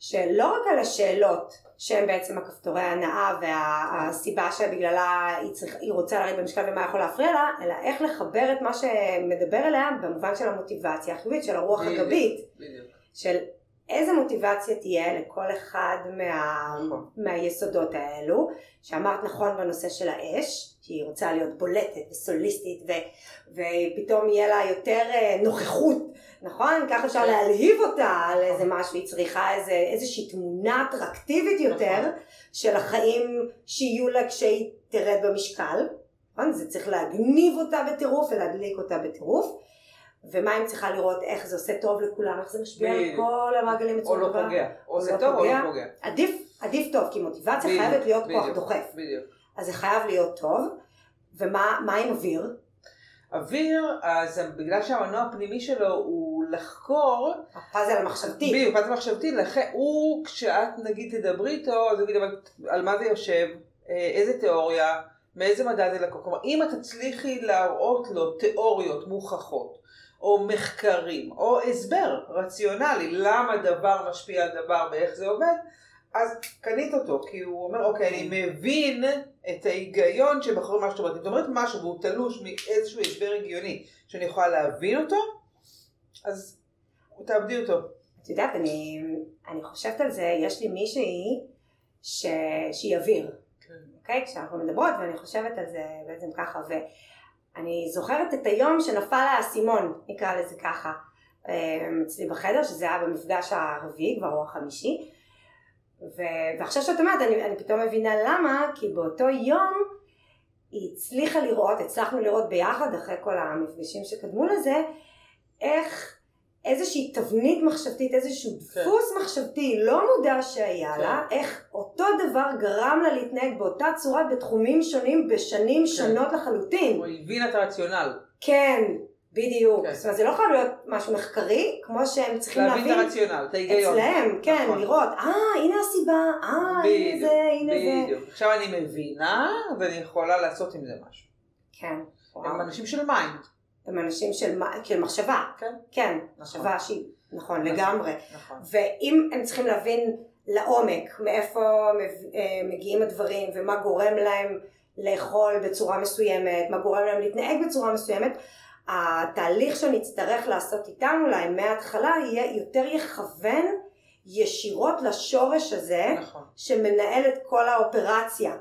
שלא רק על השאלות שהן בעצם הכפתורי ההנאה והסיבה שבגללה היא, צריך, היא רוצה לרדת במשקל ומה יכול להפריע לה, אלא איך לחבר את מה שמדבר אליה במובן של המוטיבציה החיובית, של הרוח. הגבית. של איזה מוטיבציה תהיה לכל אחד מה, נכון. מהיסודות האלו, שאמרת נכון בנושא של האש, שהיא רוצה להיות בולטת וסוליסטית ו, ופתאום יהיה לה יותר אה, נוכחות, נכון? ככה אפשר כן. להלהיב אותה על איזה משהו, היא צריכה איזה, איזושהי תמונה אטרקטיבית יותר נכון. של החיים שיהיו לה כשהיא תרד במשקל, נכון? זה צריך להגניב אותה בטירוף ולהדליק אותה בטירוף. ומה אם צריכה לראות איך זה עושה טוב לכולם, איך זה משפיע על. כל המעגלים או בצורה לא טובה. פוגע. או או זה לא טוב או. לא פוגע. עדיף, עדיף טוב, כי מוטיבציה חייבת להיות כוח דוחף. בדיוק. אז זה חייב להיות טוב. ומה מה עם אוויר? אוויר, אז בגלל שהמנוע הפנימי שלו הוא לחקור, הפאזל המחשבתי. בדיוק, פאזל מחשבתי, לכן הוא, כשאת נגיד תדברי איתו, אז הוא יגיד, אבל על מה זה יושב, אה, איזה תיאוריה, מאיזה מדע זה לקוח. כלומר, אם את תצליחי להראות לו תיאוריות מוכחות, או מחקרים, או הסבר רציונלי, למה דבר משפיע על דבר ואיך זה עובד, אז קנית אותו, כי הוא אומר, אוקיי, אני מבין את ההיגיון שבחרו מה שאת אומרת. אם את אומרת משהו והוא תלוש מאיזשהו הסבר הגיוני, שאני יכולה להבין אותו, אז תאבדי אותו. את יודעת, אני, אני חושבת על זה, יש לי מישהי ש... שהיא אוויר. אוקיי? כשאנחנו מדברות, ואני חושבת על זה בעצם ככה, ואני זוכרת את היום שנפל האסימון, נקרא לזה ככה, אה, אצלי בחדר, שזה היה במפגש הרביעי כבר או החמישי, ו... ועכשיו שאת אומרת, אני, אני פתאום מבינה למה, כי באותו יום היא הצליחה לראות, הצלחנו לראות ביחד, אחרי כל המפגשים שקדמו לזה, איך איזושהי תבנית מחשבתית, איזשהו כן. דפוס מחשבתי לא מודע שהיה כן. לה, איך אותו דבר גרם לה להתנהג באותה צורה בתחומים שונים בשנים שונות לחלוטין. הוא הבין את הרציונל. כן, בדיוק. כן. זאת אומרת, זה לא חייב להיות משהו מחקרי, כמו שהם צריכים להבין להבין את הרציונל, את ההיגיון. אצלהם, כן, נכון. לראות, אה, הנה הסיבה, אה, הנה זה, הנה זה. בדיוק. עכשיו אני מבינה, ואני יכולה לעשות עם זה משהו. כן, וואו. הם אנשים של mind. הם אנשים של של מחשבה. כן. כן, נכון. מחשבה שהיא, נכון, נכון. לגמרי. נכון. ואם הם צריכים להבין לעומק מאיפה אה, מגיעים הדברים ומה גורם להם לאכול בצורה מסוימת, מה גורם להם להתנהג בצורה מסוימת, התהליך שנצטרך לעשות איתם אולי מההתחלה יהיה יותר יכוון ישירות לשורש הזה נכון. שמנהל את כל האופרציה.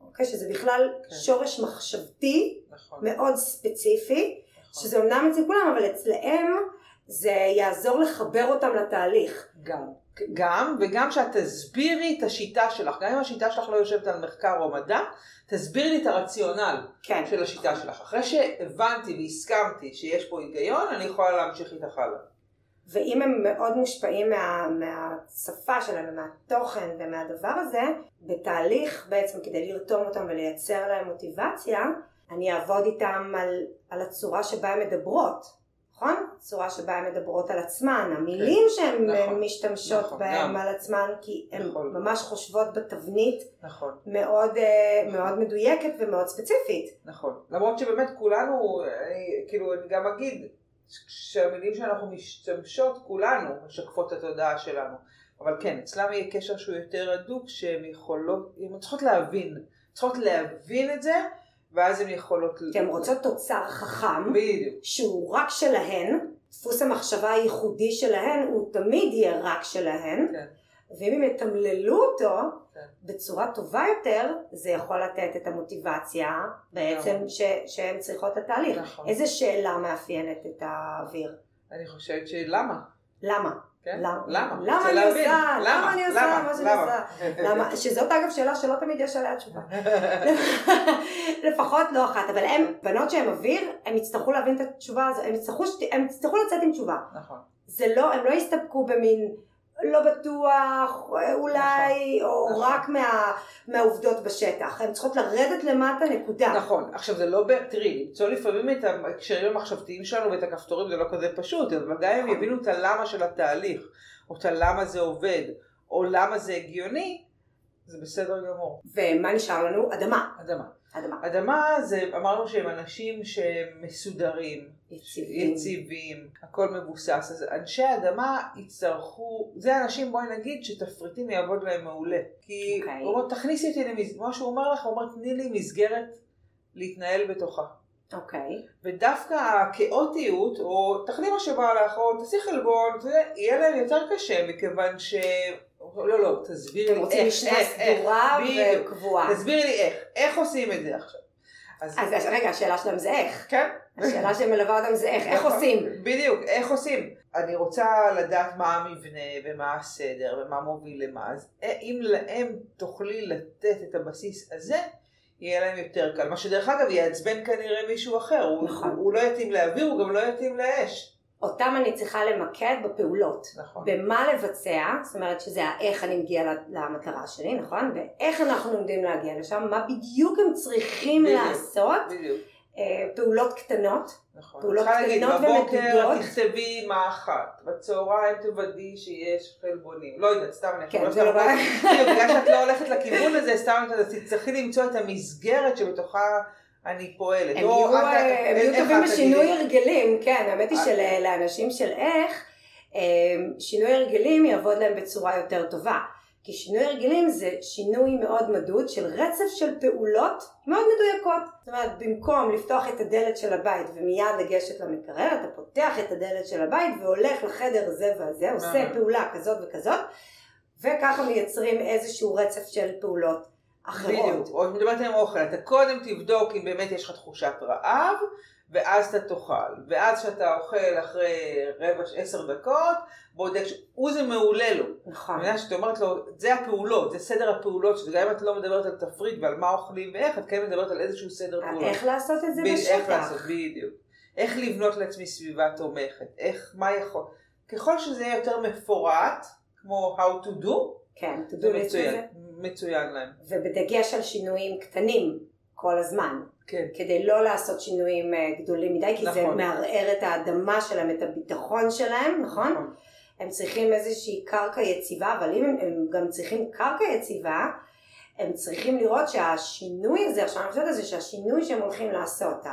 אוקיי? שזה בכלל כן. שורש מחשבתי נכון. מאוד ספציפי, נכון. שזה אומנם אצל כולם, אבל אצלהם זה יעזור לחבר אותם לתהליך. גם. גם, וגם שאת תסבירי את השיטה שלך, גם אם השיטה שלך לא יושבת על מחקר או מדע, תסבירי לי את הרציונל כן. של השיטה שלך. אחרי שהבנתי והסכמתי שיש פה היגיון, אני יכולה להמשיך איתך הלאה. ואם הם מאוד מושפעים מה, מהשפה שלהם ומהתוכן ומהדבר הזה, בתהליך בעצם כדי לרתום אותם ולייצר להם מוטיבציה, אני אעבוד איתם על, על הצורה שבה הן מדברות. נכון? הצורה שבה הן מדברות על עצמן, המילים שהן נכון, משתמשות נכון, גם. על עצמן, כי הן נכון. ממש חושבות בתבנית נכון. מאוד, אה, מאוד מדויקת ומאוד ספציפית. נכון. למרות שבאמת כולנו, אני, כאילו, אני גם אגיד, שהמילים שאנחנו משתמשות, כולנו משקפות את התודעה שלנו. אבל כן, אצלם יהיה קשר שהוא יותר הדוק, שהן יכולות, הן צריכות להבין, צריכות להבין את זה, ואז הן יכולות... כי הן רוצות תוצר חכם, בדיוק. שהוא רק שלהן, דפוס המחשבה הייחודי שלהן הוא תמיד יהיה רק שלהן, כן. ואם הם יתמללו אותו כן. בצורה טובה יותר, זה יכול לתת את המוטיבציה בעצם נכון. ש, שהן צריכות לתהליך. נכון. איזה שאלה מאפיינת את האוויר? אני חושבת שלמה? למה? כן? למה? למה? למה אני. עושה? למה אני עושה למה? מה שאני למה? עושה? למה? שזאת אגב שאלה שלא תמיד יש עליה תשובה. לפחות לא אחת, אבל הם, בנות שהן אוויר, הם יצטרכו להבין את התשובה הזאת, הם יצטרכו, הם יצטרכו לצאת עם תשובה. נכון. זה לא, הם לא יסתפקו במין לא בטוח, אולי, או נכון. רק מה, מהעובדות בשטח. הן צריכות לרדת למטה, נקודה. נכון, עכשיו זה לא, תראי, למצוא לפעמים את ההקשרים המחשבתיים שלנו ואת הכפתורים זה לא כזה פשוט, אבל גם אם נכון. יבינו את הלמה של התהליך, או את הלמה זה עובד, או למה זה הגיוני, זה בסדר גמור. ומה נשאר לנו? אדמה. אדמה. אדמה. אדמה זה, אמרנו שהם אנשים שהם מסודרים, יציבים. יציבים, הכל מבוסס, אז אנשי אדמה יצטרכו, זה אנשים בואי נגיד שתפריטים יעבוד להם מעולה, כי אוקיי. הוא אומר תכניסי אותי למסגרת, מה שהוא אומר לך, הוא אומר תני לי מסגרת להתנהל בתוכה. אוקיי. ודווקא הכאוטיות, או תחלי מה שבא לך, או תעשי חלבון, יהיה להם יותר קשה, מכיוון ש... לא, לא, תסבירי לי רוצים איך, משנה איך, איך, סדורה בדיוק. וקבועה. תסבירי לי איך, איך עושים את זה עכשיו. אז, אז רגע, השאלה שלהם זה איך. כן. השאלה שמלווה אותם זה איך. איך נכון. עושים? בדיוק, איך עושים. אני רוצה לדעת מה המבנה ומה הסדר ומה מוביל למה, אז אם להם תוכלי לתת את הבסיס הזה, יהיה להם יותר קל. מה שדרך אגב יעצבן כנראה מישהו אחר, הוא, נכון. הוא לא יתאים לאוויר, הוא גם לא יתאים לאש. אותם אני צריכה למקד בפעולות. נכון. במה לבצע, זאת אומרת שזה האיך אני מגיעה למטרה שלי, נכון? ואיך אנחנו עומדים להגיע לשם, מה בדיוק הם צריכים בדיוק. לעשות, בדיוק, אה, פעולות קטנות, נכון. פעולות צריכה להגיד, קטנות בבוקר ומדידות. תכתבי מה אחת, בצהריים תוודאי שיש חלבונים. לא יודעת, סתם אני כן, זה לא בעיה. בגלל שאת לא הולכת לכיוון הזה, סתם תצטרכי למצוא את המסגרת שבתוכה אני פועלת. הם או יהיו, אה, טובים? בשינוי הרגלים, כן, האמת היא אה. שלאנשים של איך, אה, שינוי הרגלים יעבוד להם בצורה יותר טובה. כי שינוי הרגלים זה שינוי מאוד מדוד של רצף של פעולות מאוד מדויקות. זאת אומרת, במקום לפתוח את הדלת של הבית ומיד לגשת למקרר, אתה פותח את הדלת של הבית והולך לחדר הזה והזה, עושה אה. פעולה כזאת וכזאת, וככה מייצרים איזשהו רצף של פעולות אחרות. בדיוק, או מדברת עם אוכל, אתה קודם תבדוק אם באמת יש לך תחושת רעב, ואז אתה תאכל. ואז כשאתה אוכל אחרי רבע, עשר דקות, בודק, ש- הוא זה מעולה לו. נכון. אני שאת אומרת לו, זה הפעולות, זה סדר הפעולות, שגם אם את לא מדברת על תפריט ועל מה אוכלים ואיך, את כן מדברת על איזשהו סדר פעולות. איך לעשות את זה ב- איך לעשות, בשטח. בדיוק. איך לבנות לעצמי סביבה תומכת, איך, מה יכול. ככל שזה יהיה יותר מפורט, כמו how to do, כן, זה תדעו לזה. מצוין, מצוין להם. ובדגש על שינויים קטנים כל הזמן, כן. כדי לא לעשות שינויים אה, גדולים מדי, כי זה נכון. מערער את האדמה שלהם, את הביטחון שלהם, נכון? הם צריכים איזושהי קרקע יציבה, אבל אם הם, הם גם צריכים קרקע יציבה, הם צריכים לראות שהשינוי הזה, עכשיו אני חושבת על זה שהשינוי שהם הולכים לעשות,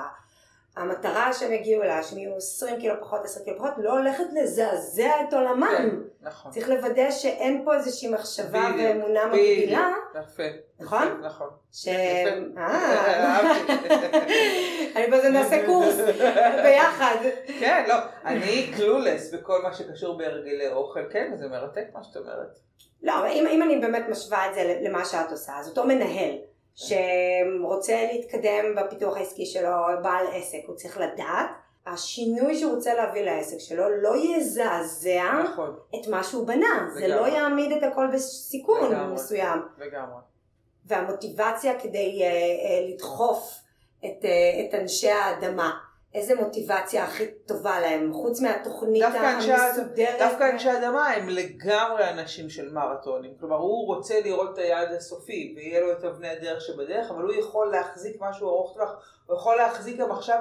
המטרה שהם הגיעו לה, שהם יהיו 20 קילו פחות, 10 קילו פחות, לא הולכת לזעזע את עולמם. כן, נכון. צריך לוודא שאין פה איזושהי מחשבה בדיוק, ואמונה. מגבילה, יפה. נכון? נכון. ש... אה. אני בזה נעשה קורס ביחד. כן, לא, אני קלולס בכל מה שקשור בהרגלי אוכל, כן, זה מרתק מה שאת אומרת. לא, אם, אם אני באמת משווה את זה למה שאת עושה, אז אותו מנהל שרוצה להתקדם בפיתוח העסקי שלו, בעל עסק, הוא צריך לדעת, השינוי שהוא רוצה להביא לעסק שלו לא יזעזע נכון, את מה שהוא בנה, זה לגמרי. לא יעמיד את הכל בסיכון לגמרי. מסוים. לגמרי. והמוטיבציה כדי אה, אה, לדחוף את, אה, את אנשי האדמה. איזה מוטיבציה הכי טובה להם, חוץ מהתוכנית דווקא המסודרת. דווקא אנשי אדמה הם לגמרי אנשים של מרתונים. כלומר, הוא רוצה לראות את היעד הסופי, ויהיה לו את אבני הדרך שבדרך, אבל הוא יכול להחזיק משהו ארוך טווח. הוא יכול להחזיק גם עכשיו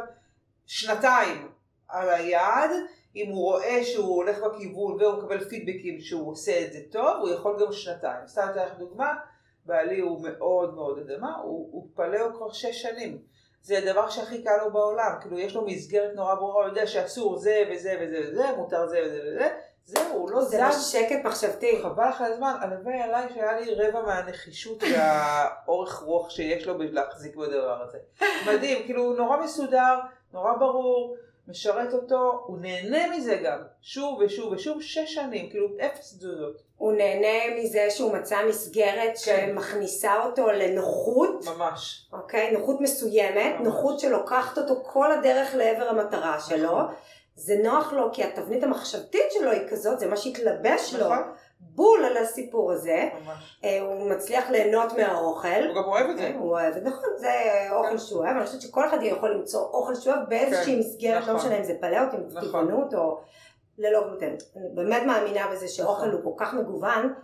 שנתיים על היעד, אם הוא רואה שהוא הולך בכיוון והוא מקבל פידבקים שהוא עושה את זה טוב, הוא יכול גם שנתיים. סתם אתן לך דוגמה, בעלי הוא מאוד מאוד אדמה, הוא, הוא פלאו כבר שש שנים. זה הדבר שהכי קל לו בעולם. כאילו, יש לו מסגרת נורא ברורה, הוא יודע שאסור זה וזה וזה וזה, מותר זה וזה וזה. זהו, הוא לא זה זז. בשקט מחשבתי. חבל לך על הזמן, הלוואי עליי שהיה לי רבע מהנחישות והאורך רוח שיש לו להחזיק בדבר הזה. מדהים, כאילו הוא נורא מסודר, נורא ברור, משרת אותו, הוא נהנה מזה גם, שוב ושוב ושוב, שש שנים, כאילו אפס תזוזות, הוא נהנה מזה שהוא מצא מסגרת כן. שמכניסה אותו לנוחות, ממש. אוקיי? נוחות מסוימת, ממש. נוחות שלוקחת אותו כל הדרך לעבר המטרה שלו. נכון. זה נוח לו כי התבנית המחשבתית שלו היא כזאת, זה מה שהתלבש לו נכון, בול על הסיפור הזה. ממש. אה, הוא מצליח ליהנות מהאוכל. הוא גם אוהב את זה. כן, הוא אוהב את זה, נכון, זה אוכל. שהוא אוהב, אני חושבת שכל אחד יכול למצוא אוכל שהוא אוהב באיזושהי כן, מסגרת, נכון. לא משנה אם זה פלאוט, אם זה נכון. טבעונות או ללא גלוטן. אני באמת מאמינה בזה שאוכל נכון. הוא כל כך מגוון,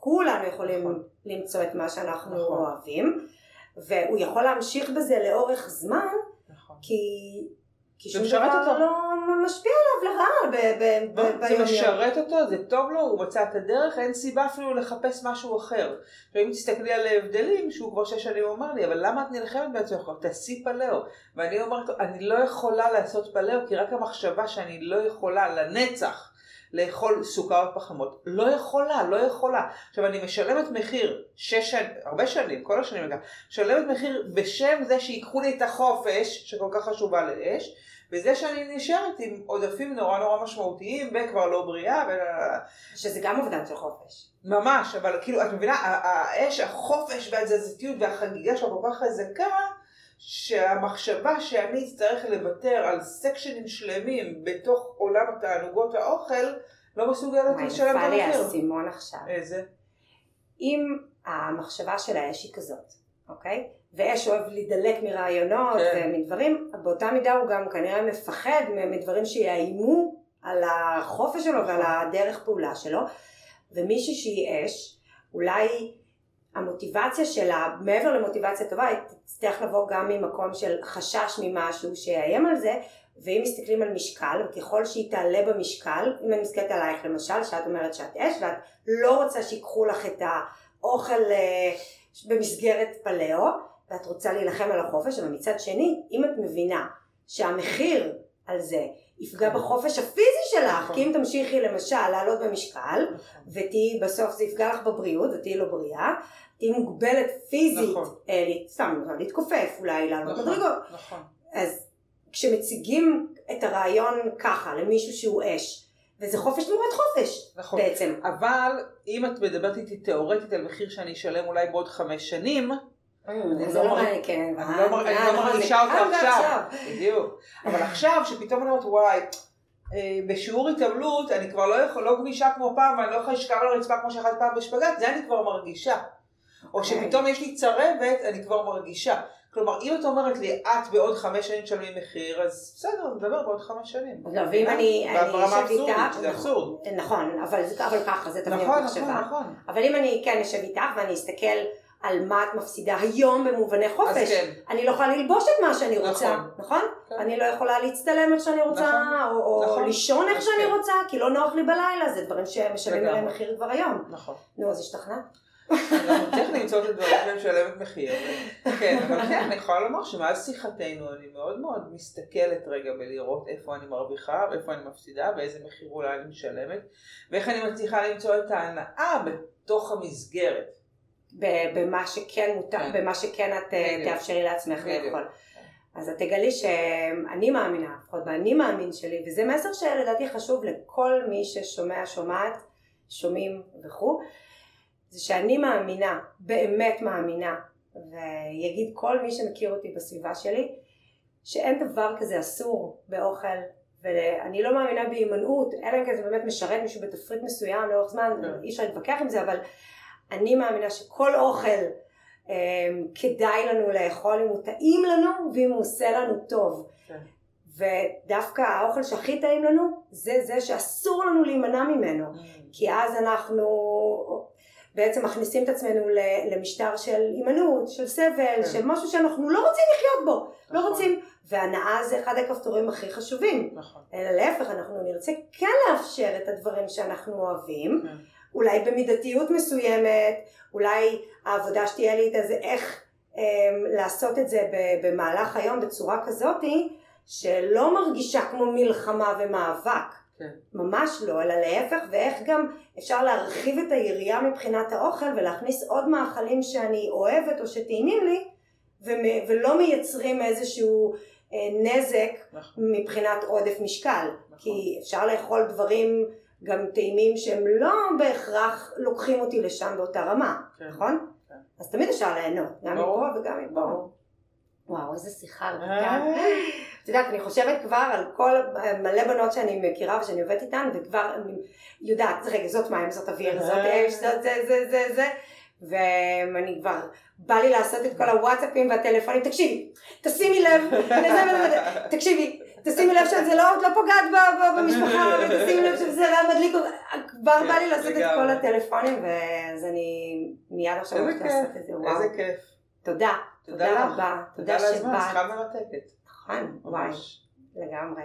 כולנו יכולים נכון. למצוא את מה שאנחנו נכון. אוהבים, והוא יכול להמשיך בזה לאורך זמן, נכון. כי... כי שום דבר אותו. לא משפיע עליו לרעה ב- ב- ב- לא, זה. משרת אותו, זה טוב לו, הוא מצא את הדרך, אין סיבה אפילו לחפש משהו אחר. עכשיו אם תסתכלי על ההבדלים, שהוא כבר שש שנים אומר לי, אבל למה את נלחמת בעצמך? תעשי פלאו. ואני אומרת אני לא יכולה לעשות פלאו, כי רק המחשבה שאני לא יכולה לנצח לאכול סוכר ופחמות, לא יכולה, לא יכולה. עכשיו אני משלמת מחיר, שש שנים, הרבה שנים, כל השנים אגב, משלמת מחיר בשם זה שיקחו לי את החופש, שכל כך חשובה לאש, וזה שאני נשארת עם עודפים נורא נורא משמעותיים וכבר לא בריאה, ו... שזה גם אובדן של חופש. ממש, אבל כאילו, את מבינה, האש, החופש והתזזיתיות והחגיגה שלו כל כך חזקה, שהמחשבה שאני אצטרך לוותר על סקשנים שלמים בתוך עולם התענוגות האוכל, לא מסוגלת לשלם את נפל לי המחיר. האסימון עכשיו. איזה? אם המחשבה של האש היא כזאת, אוקיי? ואש אוהב להידלק מרעיונות כן. ומדברים, באותה מידה הוא גם כנראה מפחד מדברים שיאיימו על החופש שלו ועל הדרך פעולה שלו. ומישהי שהיא אש, אולי המוטיבציה שלה, מעבר למוטיבציה טובה, היא תצטרך לבוא גם ממקום של חשש ממשהו שיאיים על זה, ואם מסתכלים על משקל, וככל שהיא תעלה במשקל, אם אני מסתכלת עלייך למשל, שאת אומרת שאת אש, ואת לא רוצה שיקחו לך את האוכל אה, במסגרת פלאו, ואת רוצה להילחם על החופש, אבל מצד שני, אם את מבינה שהמחיר על זה יפגע בחופש הפיזי שלך, נכון. כי אם תמשיכי למשל לעלות במשקל, ותהיי בסוף זה יפגע לך בבריאות ותהיי לא בריאה, תהיי מוגבלת פיזית, נכון. אה, סתם להתכופף, אולי לעלות נכון. מדרגות. נכון. אז כשמציגים את הרעיון ככה למישהו שהוא אש, וזה חופש תמורת חופש נכון. בעצם. אבל אם את מדברת איתי תיאורטית על מחיר שאני אשלם אולי בעוד חמש שנים, זה לא לא מעניין, כן. אני לא אה, לא נכון, מרגישה אותו כאן עכשיו. ועכשיו. בדיוק. אבל עכשיו, שפתאום אני אומרת, וואי, אה, בשיעור התעמלות אני כבר לא יכול, לא גמישה כמו פעם, ואני לא יכולה לשכב על הרצפה כמו שאכלתי פעם בשפגאט, זה אני כבר מרגישה. או אוקיי. שפתאום יש לי צרבת, אני כבר מרגישה. כלומר, אם את אומרת לי, את בעוד חמש שנים תשלמי מחיר, אז בסדר, נדבר בעוד חמש שנים. לא, ואם אני אני ברמה איתך, זה אבסורד. נכון, אבל ככה, זה תבנית נכון, מחשבה. נכון, נכון. אבל אם אני כן אשב איתך ואני אסתכל על מה את מפסידה היום במובני אז חופש, כן. אני לא יכולה ללבוש את מה שאני רוצה, נכון. נכון? כן. אני לא יכולה להצטלם איך שאני רוצה, נכון. או או נכון. לישון איך אז שאני כן. רוצה, כי לא נוח לי בלילה, זה דברים שמשלמים. עליהם מחיר כבר היום. נכון. נו, אז השתכנעת? אנחנו צריך למצוא את הדברים שאני משלמת מחיר. כן, אבל כן, אני יכולה לומר שמאז שיחתנו אני מאוד מאוד מסתכלת רגע בלראות איפה אני מרוויחה ואיפה אני מפסידה ואיזה מחיר אולי אני משלמת ואיך אני מצליחה למצוא את ההנאה בתוך המסגרת. במה שכן מותר, כן. במה שכן את אה, בדיוק. תאפשרי לעצמך בדיוק. לאכול. אז את תגלי שאני מאמינה, לפחות באני מאמין שלי, וזה מסר שלדעתי חשוב לכל מי ששומע, שומעת, שומעים וכו', זה שאני מאמינה, באמת מאמינה, ויגיד כל מי שמכיר אותי בסביבה שלי, שאין דבר כזה אסור באוכל, ואני לא מאמינה בהימנעות, אלא אם כן זה באמת משרת מישהו בתפריט מסוים לאורך זמן, כן. אי אפשר להתווכח עם זה, אבל אני מאמינה שכל אוכל אה, כדאי לנו לאכול אם הוא טעים לנו ואם הוא עושה לנו טוב. כן. ודווקא האוכל שהכי טעים לנו זה זה שאסור לנו להימנע ממנו. כי אז אנחנו בעצם מכניסים את עצמנו למשטר של הימנעות, של סבל, כן. של משהו שאנחנו לא רוצים לחיות בו. לא נכון. רוצים, והנאה זה אחד הכפתורים הכי חשובים. נכון. אלא להפך, אנחנו נרצה כן לאפשר את הדברים שאנחנו אוהבים, כן. אולי במידתיות מסוימת, אולי העבודה שתהיה לי איתה זה איך אמ, לעשות את זה במהלך היום בצורה כזאתי שלא מרגישה כמו מלחמה ומאבק. כן. ממש לא, אלא להפך, ואיך גם אפשר להרחיב את היריעה מבחינת האוכל ולהכניס עוד מאכלים שאני אוהבת או שטעימים לי, ולא מייצרים איזשהו אה, נזק נכון. מבחינת עודף משקל. נכון. כי אפשר לאכול דברים גם טעימים שהם לא בהכרח לוקחים אותי לשם באותה רמה, כן. נכון? כן. אז תמיד אפשר ליהנות, גם. מפה וגם מפה. וואו, איזה שיחה על אה. את יודעת, אני חושבת כבר על כל מלא בנות שאני מכירה ושאני עובדת איתן, וכבר אני יודעת, רגע, זאת מים, זאת אוויר, זאת אה. אש, זאת זה, זה, זה, זה, ואני כבר, בא לי לעשות את כל הוואטסאפים והטלפונים, תקשיבי, תשימי לב, תקשיבי, תשימי לב שזה לא, את לא פוגעת במשפחה, ותשימי לב שזה לא מדליק, כבר בא לי לעשות את כל. הטלפונים, ואז אני מיד עכשיו הולכת לעשות את זה, וואו. איזה כיף. תודה, תודה. רבה, תודה תודה על הזמן, שבאת. מרתקת. נכון, וואי. לגמרי.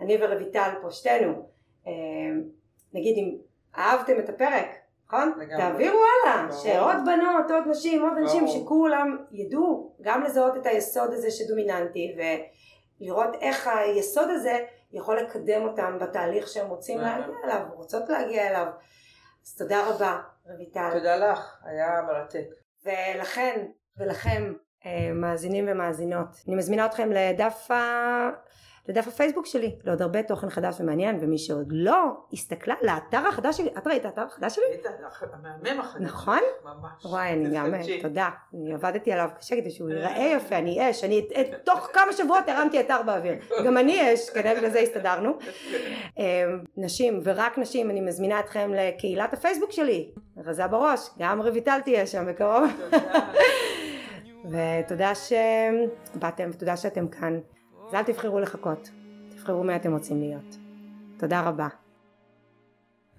אני ורויטל פה שתינו, אה, נגיד אם אהבתם את הפרק, נכון? תעבירו הלאה. שעוד בנות, עוד נשים, עוד אנשים. שכולם ידעו גם לזהות את היסוד הזה שדומיננטי ולראות איך היסוד הזה יכול לקדם אותם בתהליך שהם רוצים. להגיע אליו, רוצות להגיע אליו. אז תודה רבה, רויטל. תודה לך, היה מרתק. ולכן, ולכם, אה, מאזינים ומאזינות, אני מזמינה אתכם לדף, ה... לדף הפייסבוק שלי, לעוד הרבה תוכן חדש ומעניין, ומי שעוד לא הסתכלה לאתר החדש שלי, את ראית את האתר החדש שלי? היית המהמם החדש. נכון? ממש. וואי, אני גם. תודה, אני עבדתי עליו קשה כדי שהוא ייראה יפה, אני אש, אני את- את- תוך כמה שבועות הרמתי אתר באוויר, גם אני אש, כנראה לזה הסתדרנו. אה, נשים ורק נשים, אני מזמינה אתכם לקהילת הפייסבוק שלי, רזה בראש, גם רויטל תהיה שם בקרוב. תודה. ותודה שבאתם ותודה שאתם כאן. אז אל תבחרו לחכות, תבחרו מי אתם רוצים להיות. תודה רבה.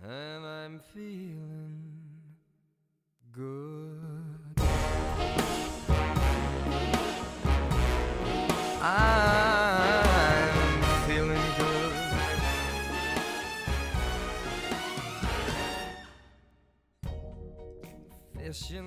and I'm feeling good. I'm feeling good. Fish in the sea